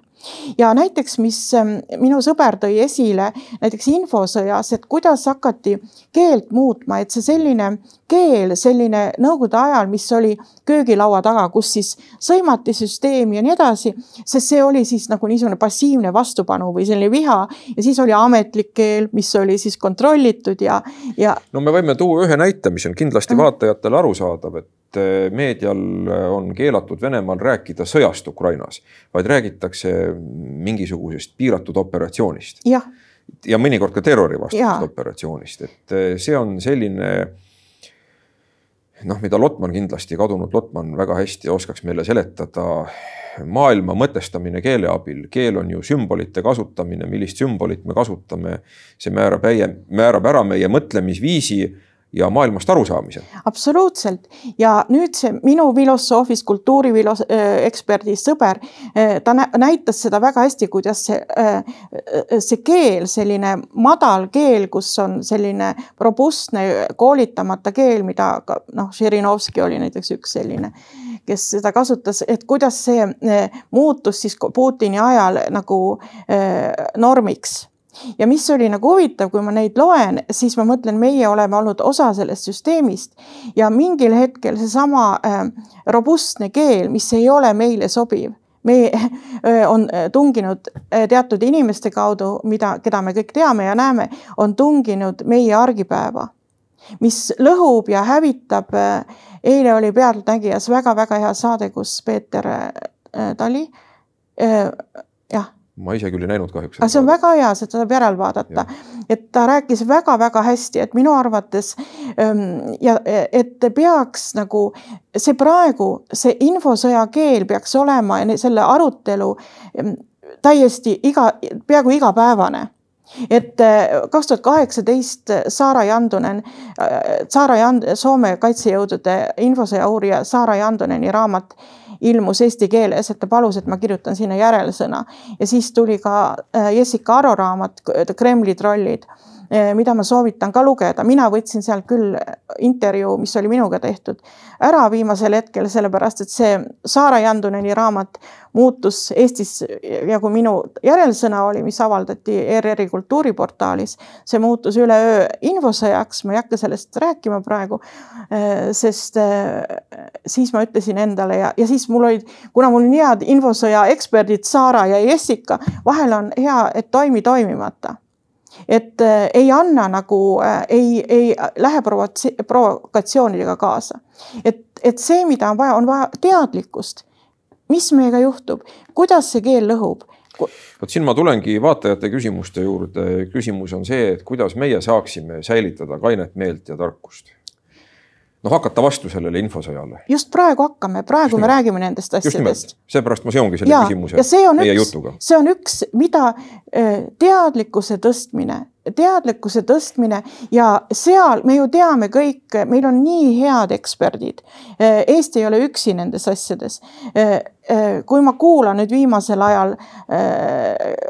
ja näiteks, mis ähm, minu sõber tõi esile näiteks infosõjas, et kuidas hakati keelt muutma, et see selline keel, selline nõukogude ajal, mis oli köögilaua taga, kus siis sõimati süsteemi ja nii edasi, sest see oli siis nagu niisugune passiivne vastupanu või selline viha ja siis oli ametlik keel, mis oli siis kontrollitud ja, ja. no me võime tuua ühe näite, mis on kindlasti mm. vaatajatele arusaadav, et Eh, meedial eh, on keelatud Venemaal rääkida sõjast Ukrainas, vaid räägitakse mingisugusest piiratud operatsioonist. ja mõnikord ka terrorivastasest operatsioonist, et eh, see on selline noh, mida Lotman kindlasti, kadunud Lotman väga hästi oskaks meile seletada. maailma mõtestamine keele abil, keel on ju sümbolite kasutamine, millist sümbolit me kasutame, see määrab, määrab ära meie mõtlemisviisi ja maailmast arusaamise. absoluutselt ja nüüd see minu filosoofist, kultuurieksperdist sõber, ta näitas seda väga hästi, kuidas see, see keel, selline madal keel, kus on selline robustne koolitamata keel, mida noh, Žirinovski oli näiteks üks selline, kes seda kasutas, et kuidas see muutus siis Putini ajal nagu normiks ja mis oli nagu huvitav, kui ma neid loen, siis ma mõtlen, meie oleme olnud osa sellest süsteemist ja mingil hetkel seesama äh, robustne keel, mis ei ole meile sobiv, me äh, on tunginud äh, teatud inimeste kaudu, mida, keda me kõik teame ja näeme, on tunginud meie argipäeva, mis lõhub ja hävitab. eile oli Pealtnägijas väga-väga hea saade, kus Peeter Tali jah ma ise küll ei näinud kahjuks. aga see on väga hea, seda saab järel vaadata, et ta rääkis väga-väga hästi, et minu arvates ähm, ja et peaks nagu see praegu, see infosõja keel peaks olema selle arutelu ähm, täiesti iga, peaaegu igapäevane. Et äh, kaks tuhat kaheksateist Saara Jandunen, äh, Saara Jand-, Soome kaitsejõudude infosõja uurija Saara Janduneni raamat ilmus eesti keeles, et ta palus, et ma kirjutan sinna järelsõna. Ja siis tuli ka Jessica Aro raamat Kremli trollid mida ma soovitan ka lugeda, mina võtsin sealt küll intervjuu, mis oli minuga tehtud, ära viimasel hetkel, sellepärast et see Saara Janduneni raamat muutus Eestis ja kui minu järelsõna oli, mis avaldati ERR-i kultuuriportaalis, see muutus üleöö infosõjaks, ma ei hakka sellest rääkima praegu, eh, sest eh, siis ma ütlesin endale ja, ja siis mul olid, kuna mul on head infosõja eksperdid, Saara ja Jessica, vahel on hea, et toimi toimimata et äh, ei anna nagu äh,, ei, ei lähe provokatsioonidega kaasa. et, et see, mida on vaja, on vaja teadlikkust. mis meiega juhtub, kuidas see keel lõhub vot siin ma tulengi vaatajate küsimuste juurde. küsimus on see, et kuidas meie saaksime säilitada kainet meelt ja tarkust noh, hakata vastu sellele infosõjale. just praegu hakkame, praegu just me räägime nendest asjadest. seepärast ma seongi selle ja, küsimuse ja see meie üks, jutuga. see on üks, mida äh, teadlikkuse tõstmine, teadlikkuse tõstmine ja seal me ju teame kõik, meil on nii head eksperdid. Äh, Eesti ei ole üksi nendes asjades. Äh, kui ma kuulan nüüd viimasel ajal,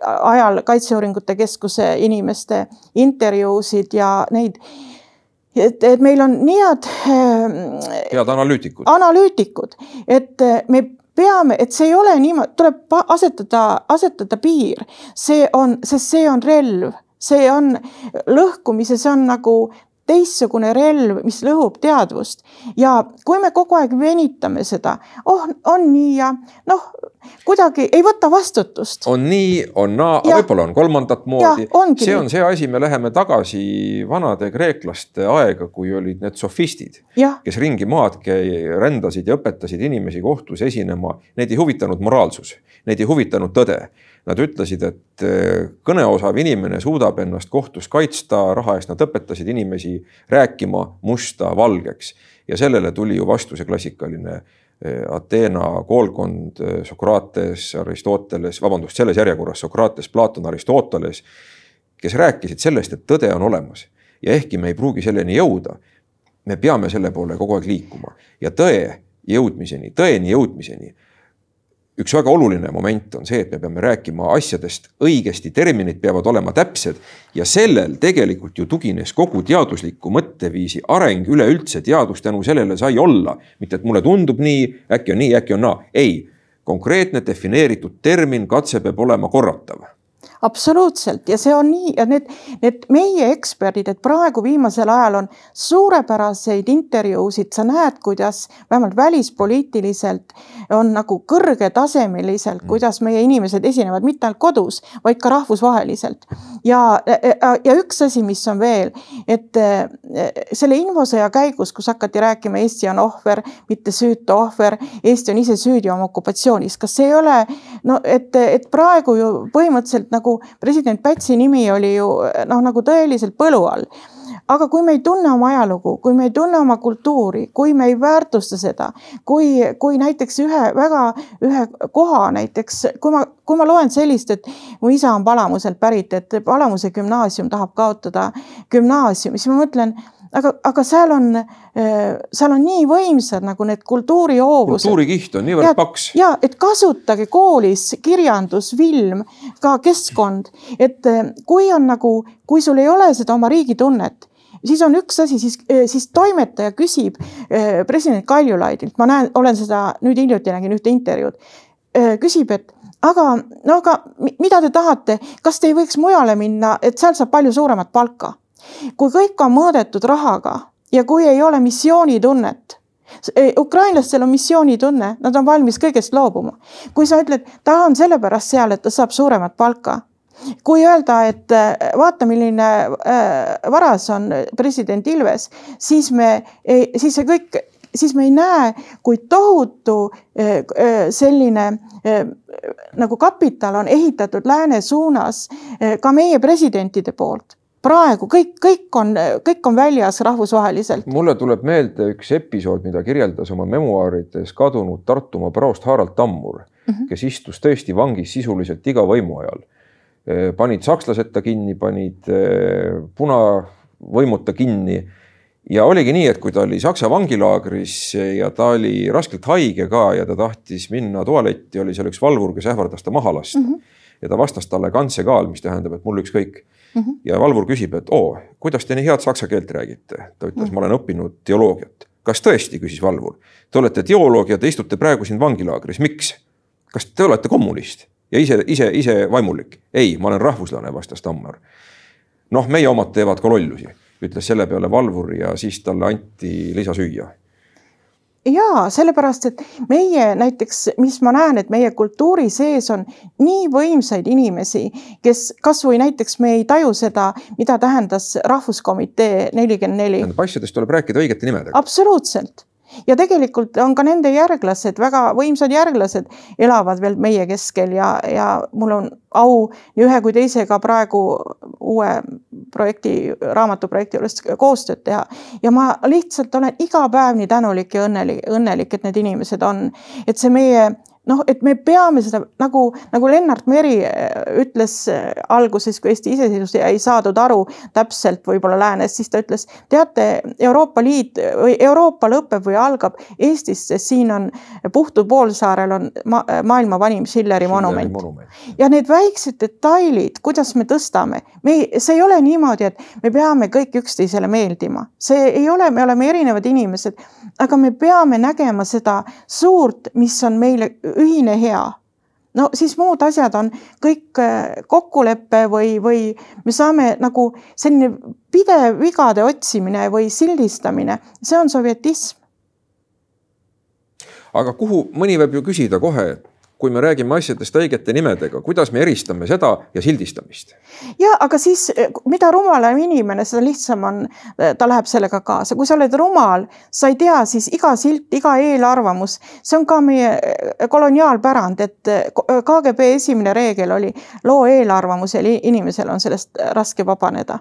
ajal Kaitseuuringute Keskuse inimeste intervjuusid ja neid et, et meil on nii head äh,. head analüütikud. analüütikud, et äh, me peame, et see ei ole niimoodi, tuleb asetada, asetada piir, see on, sest see on relv, see on lõhkumise, see on nagu teistsugune relv, mis lõhub teadvust. Ja kui me kogu aeg venitame seda, oh, on nii ja noh, kuidagi ei võta vastutust. on nii, on naa, võib-olla on kolmandat moodi. see on see asi, me läheme tagasi vanade kreeklaste aega, kui olid need sofistid, kes ringi maad rändasid ja õpetasid inimesi kohtus esinema, neid ei huvitanud moraalsus, neid ei huvitanud tõde Nad ütlesid, et eh, kõneosav inimene suudab ennast kohtus kaitsta, raha eest nad õpetasid inimesi rääkima musta valgeks. Ja sellele tuli ju vastu see klassikaline eh, Ateena koolkond, eh, Sokrates, Aristoteles, vabandust, selles järjekorras Sokrates, Platon, Aristoteles, kes rääkisid sellest, et tõde on olemas. Ja ehkki me ei pruugi selleni jõuda, me peame selle poole kogu aeg liikuma. Ja tõe jõudmiseni, tõeni jõudmiseni üks väga oluline moment on see, et me peame rääkima asjadest õigesti, terminid peavad olema täpsed ja sellel tegelikult ju tugines kogu teadusliku mõtteviisi areng üleüldse, teadus tänu sellele sai olla. mitte, et mulle tundub nii, äkki on nii, äkki on naa, ei. konkreetne defineeritud termin, katse peab olema korratav absoluutselt ja see on nii ja need, need meie eksperdid, et praegu viimasel ajal on suurepäraseid intervjuusid, sa näed, kuidas vähemalt välispoliitiliselt on nagu kõrgetasemeliselt, mm. kuidas meie inimesed esinevad mitte ainult kodus, vaid ka rahvusvaheliselt. ja, ja üks asi, mis on veel, et selle infosõja käigus, kus hakati rääkima, Eesti on ohver, mitte süütu ohver, Eesti on ise süüdi oma okupatsioonis, kas see ei ole no et, et praegu ju põhimõtteliselt nagu nagu president Pätsi nimi oli ju noh, nagu tõeliselt põlu all. aga kui me ei tunne oma ajalugu, kui me ei tunne oma kultuuri, kui me ei väärtusta seda, kui, kui näiteks ühe väga, ühe koha näiteks, kui ma, kui ma loen sellist, et mu isa on Palamuselt pärit, et Palamuse gümnaasium tahab kaotada gümnaasiumi, siis ma mõtlen aga, aga seal on, äh, seal on nii võimsad nagu need kultuurihoovused. kultuurikiht on niivõrd paks. ja et kasutage koolis kirjandus, film, ka keskkond, et äh, kui on nagu, kui sul ei ole seda oma riigitunnet siis on üks asi, siis, äh, siis toimetaja küsib president Kaljulaidilt, ma näen, olen seda nüüd hiljuti nägin ühte intervjuud, küsib, et aga no aga mida te tahate, kas te ei võiks mujale minna, et seal saab palju suuremat palka kui kõik on mõõdetud rahaga ja kui ei ole missioonitunnet, ukrainlastel on missioonitunne, nad on valmis kõigest loobuma. kui sa ütled, ta on sellepärast seal, et ta saab suuremat palka. kui öelda, et e, vaata, milline äh, varas on president Ilves, siis me, siis see kõik, siis me ei näe, kui tohutu äh, selline äh, nagu kapital on ehitatud lääne suunas ka meie presidentide poolt praegu kõik, kõik on, kõik on väljas rahvusvaheliselt. mulle tuleb meelde üks episood, mida kirjeldas oma memuaarides kadunud Tartumaa praost Harald Tammur mm, -hmm. kes istus tõesti vangis sisuliselt iga võimu ajal. panid sakslased ta kinni, panid punavõimud ta kinni ja oligi nii, et kui ta oli Saksa vangilaagris ja ta oli raskelt haige ka ja ta tahtis minna tualetti, oli seal üks valvur, kes ähvardas ta maha lasta mm. -hmm. ja ta vastas talle kantsekaal, mis tähendab, et mul ükskõik mm. -hmm. ja valvur küsib, et oo, kuidas te nii head saksa keelt räägite? ta ütles mm, -hmm. ma olen õppinud teoloogiat. kas tõesti, küsis valvur. Te olete teoloog ja te istute praegu siin vangilaagris, miks? kas te olete kommunist ja ise, ise, ise vaimulik? ei, ma olen rahvuslane, vastas Tammar. noh, meie omad teevad ka lollusi ütles selle peale valvur ja siis talle anti lisasüüa ja sellepärast, et meie näiteks, mis ma näen, et meie kultuuri sees on nii võimsaid inimesi, kes kasvõi näiteks me ei taju seda, mida tähendas Rahvuskomitee nelikümmend neli. asjadest tuleb rääkida õigete nimedega. absoluutselt ja tegelikult on ka nende järglased, väga võimsad järglased elavad veel meie keskel ja, ja mul on au nii ühe kui teisega praegu uue projekti, raamatuprojekti juures koostööd teha. ja ma lihtsalt olen iga päev nii tänulik ja õnnelik, õnnelik, et need inimesed on, et see meie noh, et me peame seda nagu, nagu Lennart Meri äh, ütles äh, alguses, kui Eesti iseseisvus ei saadud aru täpselt võib-olla läänes, siis ta ütles, teate, Euroopa Liit või Euroopa lõpeb või algab Eestis, sest siin on Puhtu poolsaarel on ma, maailma vanim Schilleri monument. monument. ja need väiksed detailid, kuidas me tõstame, me ei, see ei ole niimoodi, et me peame kõik üksteisele meeldima, see ei ole, me oleme erinevad inimesed, aga me peame nägema seda suurt, mis on meile ühine hea no siis muud asjad on kõik äh, kokkulepe või, või me saame nagu selline pidev vigade otsimine või sildistamine, see on sovjetism. aga kuhu, mõni võib ju küsida kohe, et kui me räägime asjadest õigete nimedega, kuidas me eristame seda ja sildistamist? ja aga siis, mida rumalam inimene, seda lihtsam on, ta läheb sellega kaasa, kui sa oled rumal, sa ei tea, siis iga silt, iga eelarvamus, see on ka meie koloniaalpärand, et KGB esimene reegel oli loo eelarvamusel, inimesel on sellest raske vabaneda.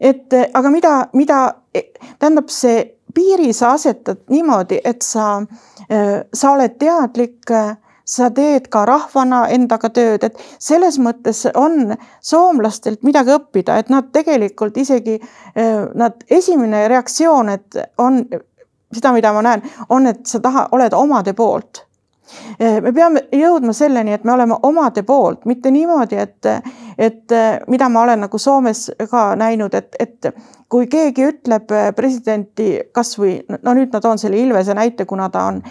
et aga mida, mida tähendab see piiri sa asetad niimoodi, et sa, sa oled teadlik sa teed ka rahvana endaga tööd, et selles mõttes on soomlastelt midagi õppida, et nad tegelikult isegi, eh, nad esimene reaktsioon, et on seda, mida ma näen, on, et sa taha, oled omade poolt me peame jõudma selleni, et me oleme omade poolt, mitte niimoodi, et, et mida ma olen nagu Soomes ka näinud, et, et kui keegi ütleb äh, presidenti kasvõi no nüüd ma toon selle Ilvese näite, kuna ta on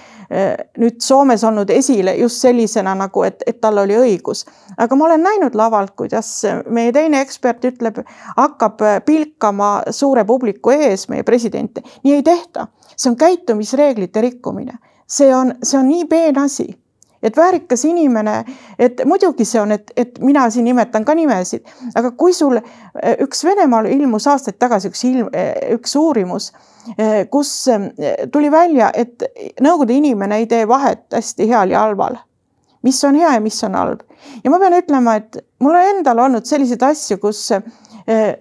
nüüd Soomes olnud esile just sellisena nagu, et, et tal oli õigus. aga ma olen näinud lavalt, kuidas meie teine ekspert ütleb, hakkab pilkama suure publiku ees meie presidenti. nii ei tehta, see on käitumisreeglite rikkumine, see on, see on nii peen asi et väärikas inimene, et muidugi see on, et, et mina siin nimetan ka nimesid, aga kui sul eh, üks Venemaal ilmus aastaid tagasi üks ilm, eh, üks uurimus, eh, kus tuli välja, et Nõukogude inimene ei tee vahet hästi heal ja halval. mis on hea ja mis on halb. ja ma pean ütlema, et mul on endal olnud selliseid asju, kus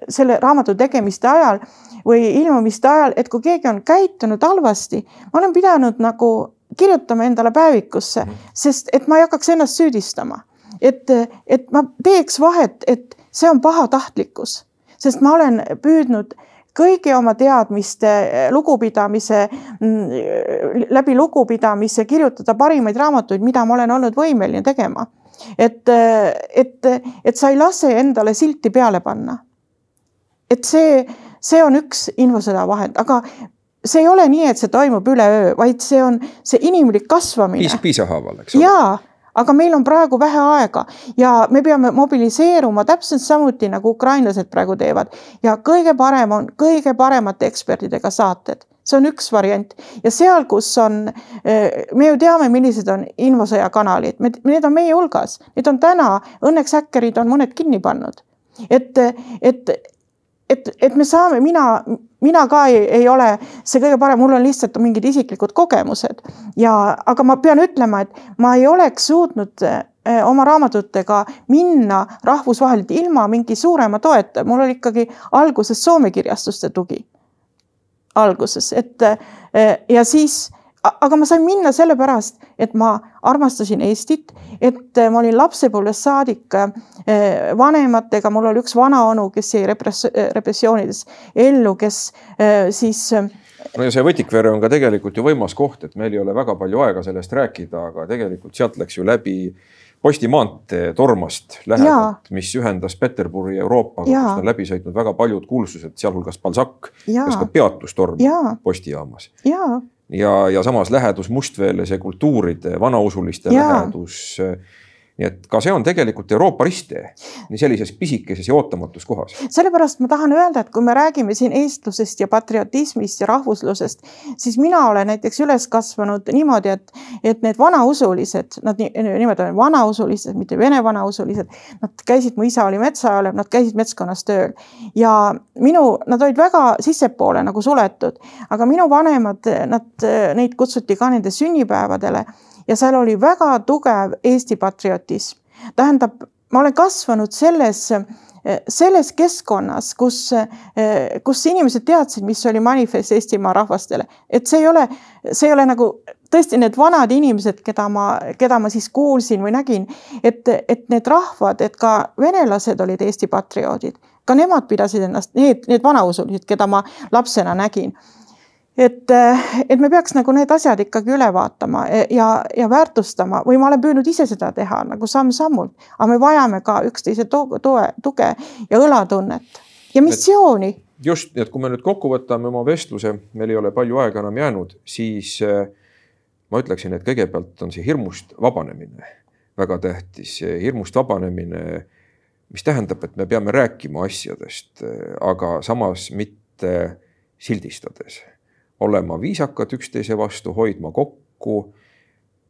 selle raamatu tegemiste ajal või ilmumiste ajal, et kui keegi on käitunud halvasti, ma olen pidanud nagu kirjutama endale päevikusse, mhm. sest et ma ei hakkaks ennast süüdistama. et, et ma teeks vahet, et see on pahatahtlikkus, sest ma olen püüdnud kõigi oma teadmiste, lugupidamise, mm, läbi lugupidamise kirjutada parimaid raamatuid, mida ma olen olnud võimeline tegema. et, et, et sa ei lase endale silti peale panna. et see, see on üks infosõda vahend, aga see ei ole nii, et see toimub üleöö, vaid see on see inimlik kasvamine. piis, piisahaaval, eks ole. jaa, aga meil on praegu vähe aega ja me peame mobiliseeruma täpselt samuti nagu ukrainlased praegu teevad ja kõige parem on kõige paremate ekspertidega saated see on üks variant ja seal, kus on, me ju teame, millised on infosõja kanalid, need on meie hulgas, need on täna, õnneks häkkerid on mõned kinni pannud. et, et et, et me saame, mina, mina ka ei, ei ole see kõige parem, mul on lihtsalt mingid isiklikud kogemused ja, aga ma pean ütlema, et ma ei oleks suutnud eh, oma raamatutega minna rahvusvaheliselt ilma mingi suurema toeta, mul oli ikkagi alguses Soome kirjastuste tugi. alguses, et eh, ja siis aga ma sain minna sellepärast, et ma armastasin Eestit, et ma olin lapsepõlvest saadik vanematega, mul oli üks vanaonu, kes jäi repress-, repressioonides ellu, kes siis no ja see Võtikvere on ka tegelikult ju võimas koht, et meil ei ole väga palju aega sellest rääkida, aga tegelikult sealt läks ju läbi Posti maantee Tormast lähedalt, mis ühendas Peterburi Euroopaga, kust on läbi sõitnud väga paljud kuulsused, sealhulgas Balzac, kes ka peatus Torm postijaamas. ja, ja, ja samas lähedus Mustveele, see kultuuride, vanausuliste ja. lähedus nii et ka see on tegelikult Euroopa risttee nii sellises pisikeses ja ootamatus kohas. sellepärast ma tahan öelda, et kui me räägime siin eestlusest ja patriotismist ja rahvuslusest, siis mina olen näiteks üles kasvanud niimoodi, et, et need vanausulised, nad nimetame vanausulised, mitte vene vanausulised, nad käisid, mu isa oli metsaajal, nad käisid metskonnas tööl ja minu, nad olid väga sissepoole nagu suletud, aga minu vanemad, nad, neid kutsuti ka nende sünnipäevadele ja seal oli väga tugev Eesti patriotism. tähendab, ma olen kasvanud selles, selles keskkonnas, kus, kus inimesed teadsid, mis oli manifest Eestimaa rahvastele, et see ei ole, see ei ole nagu tõesti need vanad inimesed, keda ma, keda ma siis kuulsin või nägin, et, et need rahvad, et ka venelased olid Eesti patrioodid, ka nemad pidasid ennast, need, need vanausulised, keda ma lapsena nägin et, et me peaks nagu need asjad ikkagi üle vaatama ja, ja väärtustama või ma olen püüdnud ise seda teha nagu samm-sammult, aga me vajame ka üksteise toe, tuge ja õlatunnet ja missiooni. just, et kui me nüüd kokku võtame oma vestluse, meil ei ole palju aega enam jäänud, siis äh, ma ütleksin, et kõigepealt on see hirmust vabanemine väga tähtis, hirmust vabanemine, mis tähendab, et me peame rääkima asjadest, aga samas mitte sildistades olema viisakad üksteise vastu, hoidma kokku,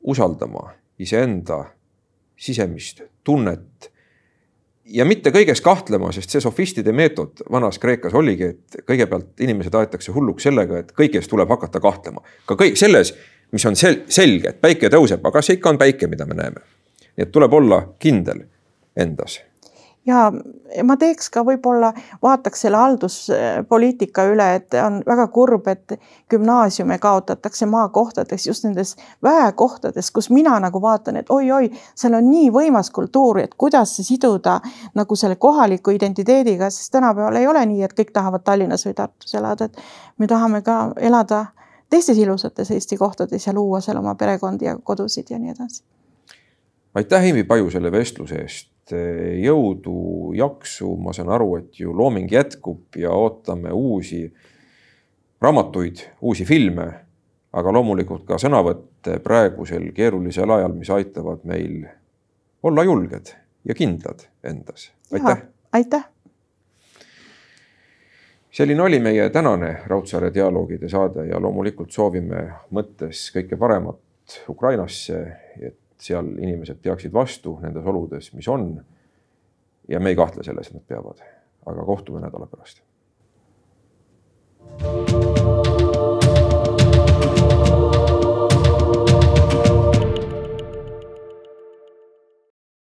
usaldama iseenda sisemist tunnet ja mitte kõiges kahtlema, sest see sofistide meetod vanas Kreekas oligi, et kõigepealt inimesed aetakse hulluks sellega, et kõiges tuleb hakata kahtlema. ka kõik selles, mis on sel selge, et päike tõuseb, aga kas see ikka on päike, mida me näeme? nii et tuleb olla kindel endas ja ma teeks ka võib-olla, vaataks selle halduspoliitika üle, et on väga kurb, et gümnaasiume kaotatakse maakohtades, just nendes väekohtades, kus mina nagu vaatan, et oi-oi, seal on nii võimas kultuur, et kuidas see siduda nagu selle kohaliku identiteediga, sest tänapäeval ei ole nii, et kõik tahavad Tallinnas või Tartus elada, et me tahame ka elada teistes ilusates Eesti kohtades ja luua seal oma perekondi ja kodusid ja nii edasi. aitäh, Ivi Paju, selle vestluse eest Eh, jõudu, jaksu, ma saan aru, et ju looming jätkub ja ootame uusi raamatuid, uusi filme, aga loomulikult ka sõnavõtte praegusel keerulisel ajal, mis aitavad meil olla julged ja kindlad endas. aitäh. aitäh. selline oli meie tänane Raudsaare dialoogide saade ja loomulikult soovime mõttes kõike paremat Ukrainasse, et seal inimesed peaksid vastu nendes oludes, mis on. ja me ei kahtle selles, et nad peavad, aga kohtume nädala pärast. thank you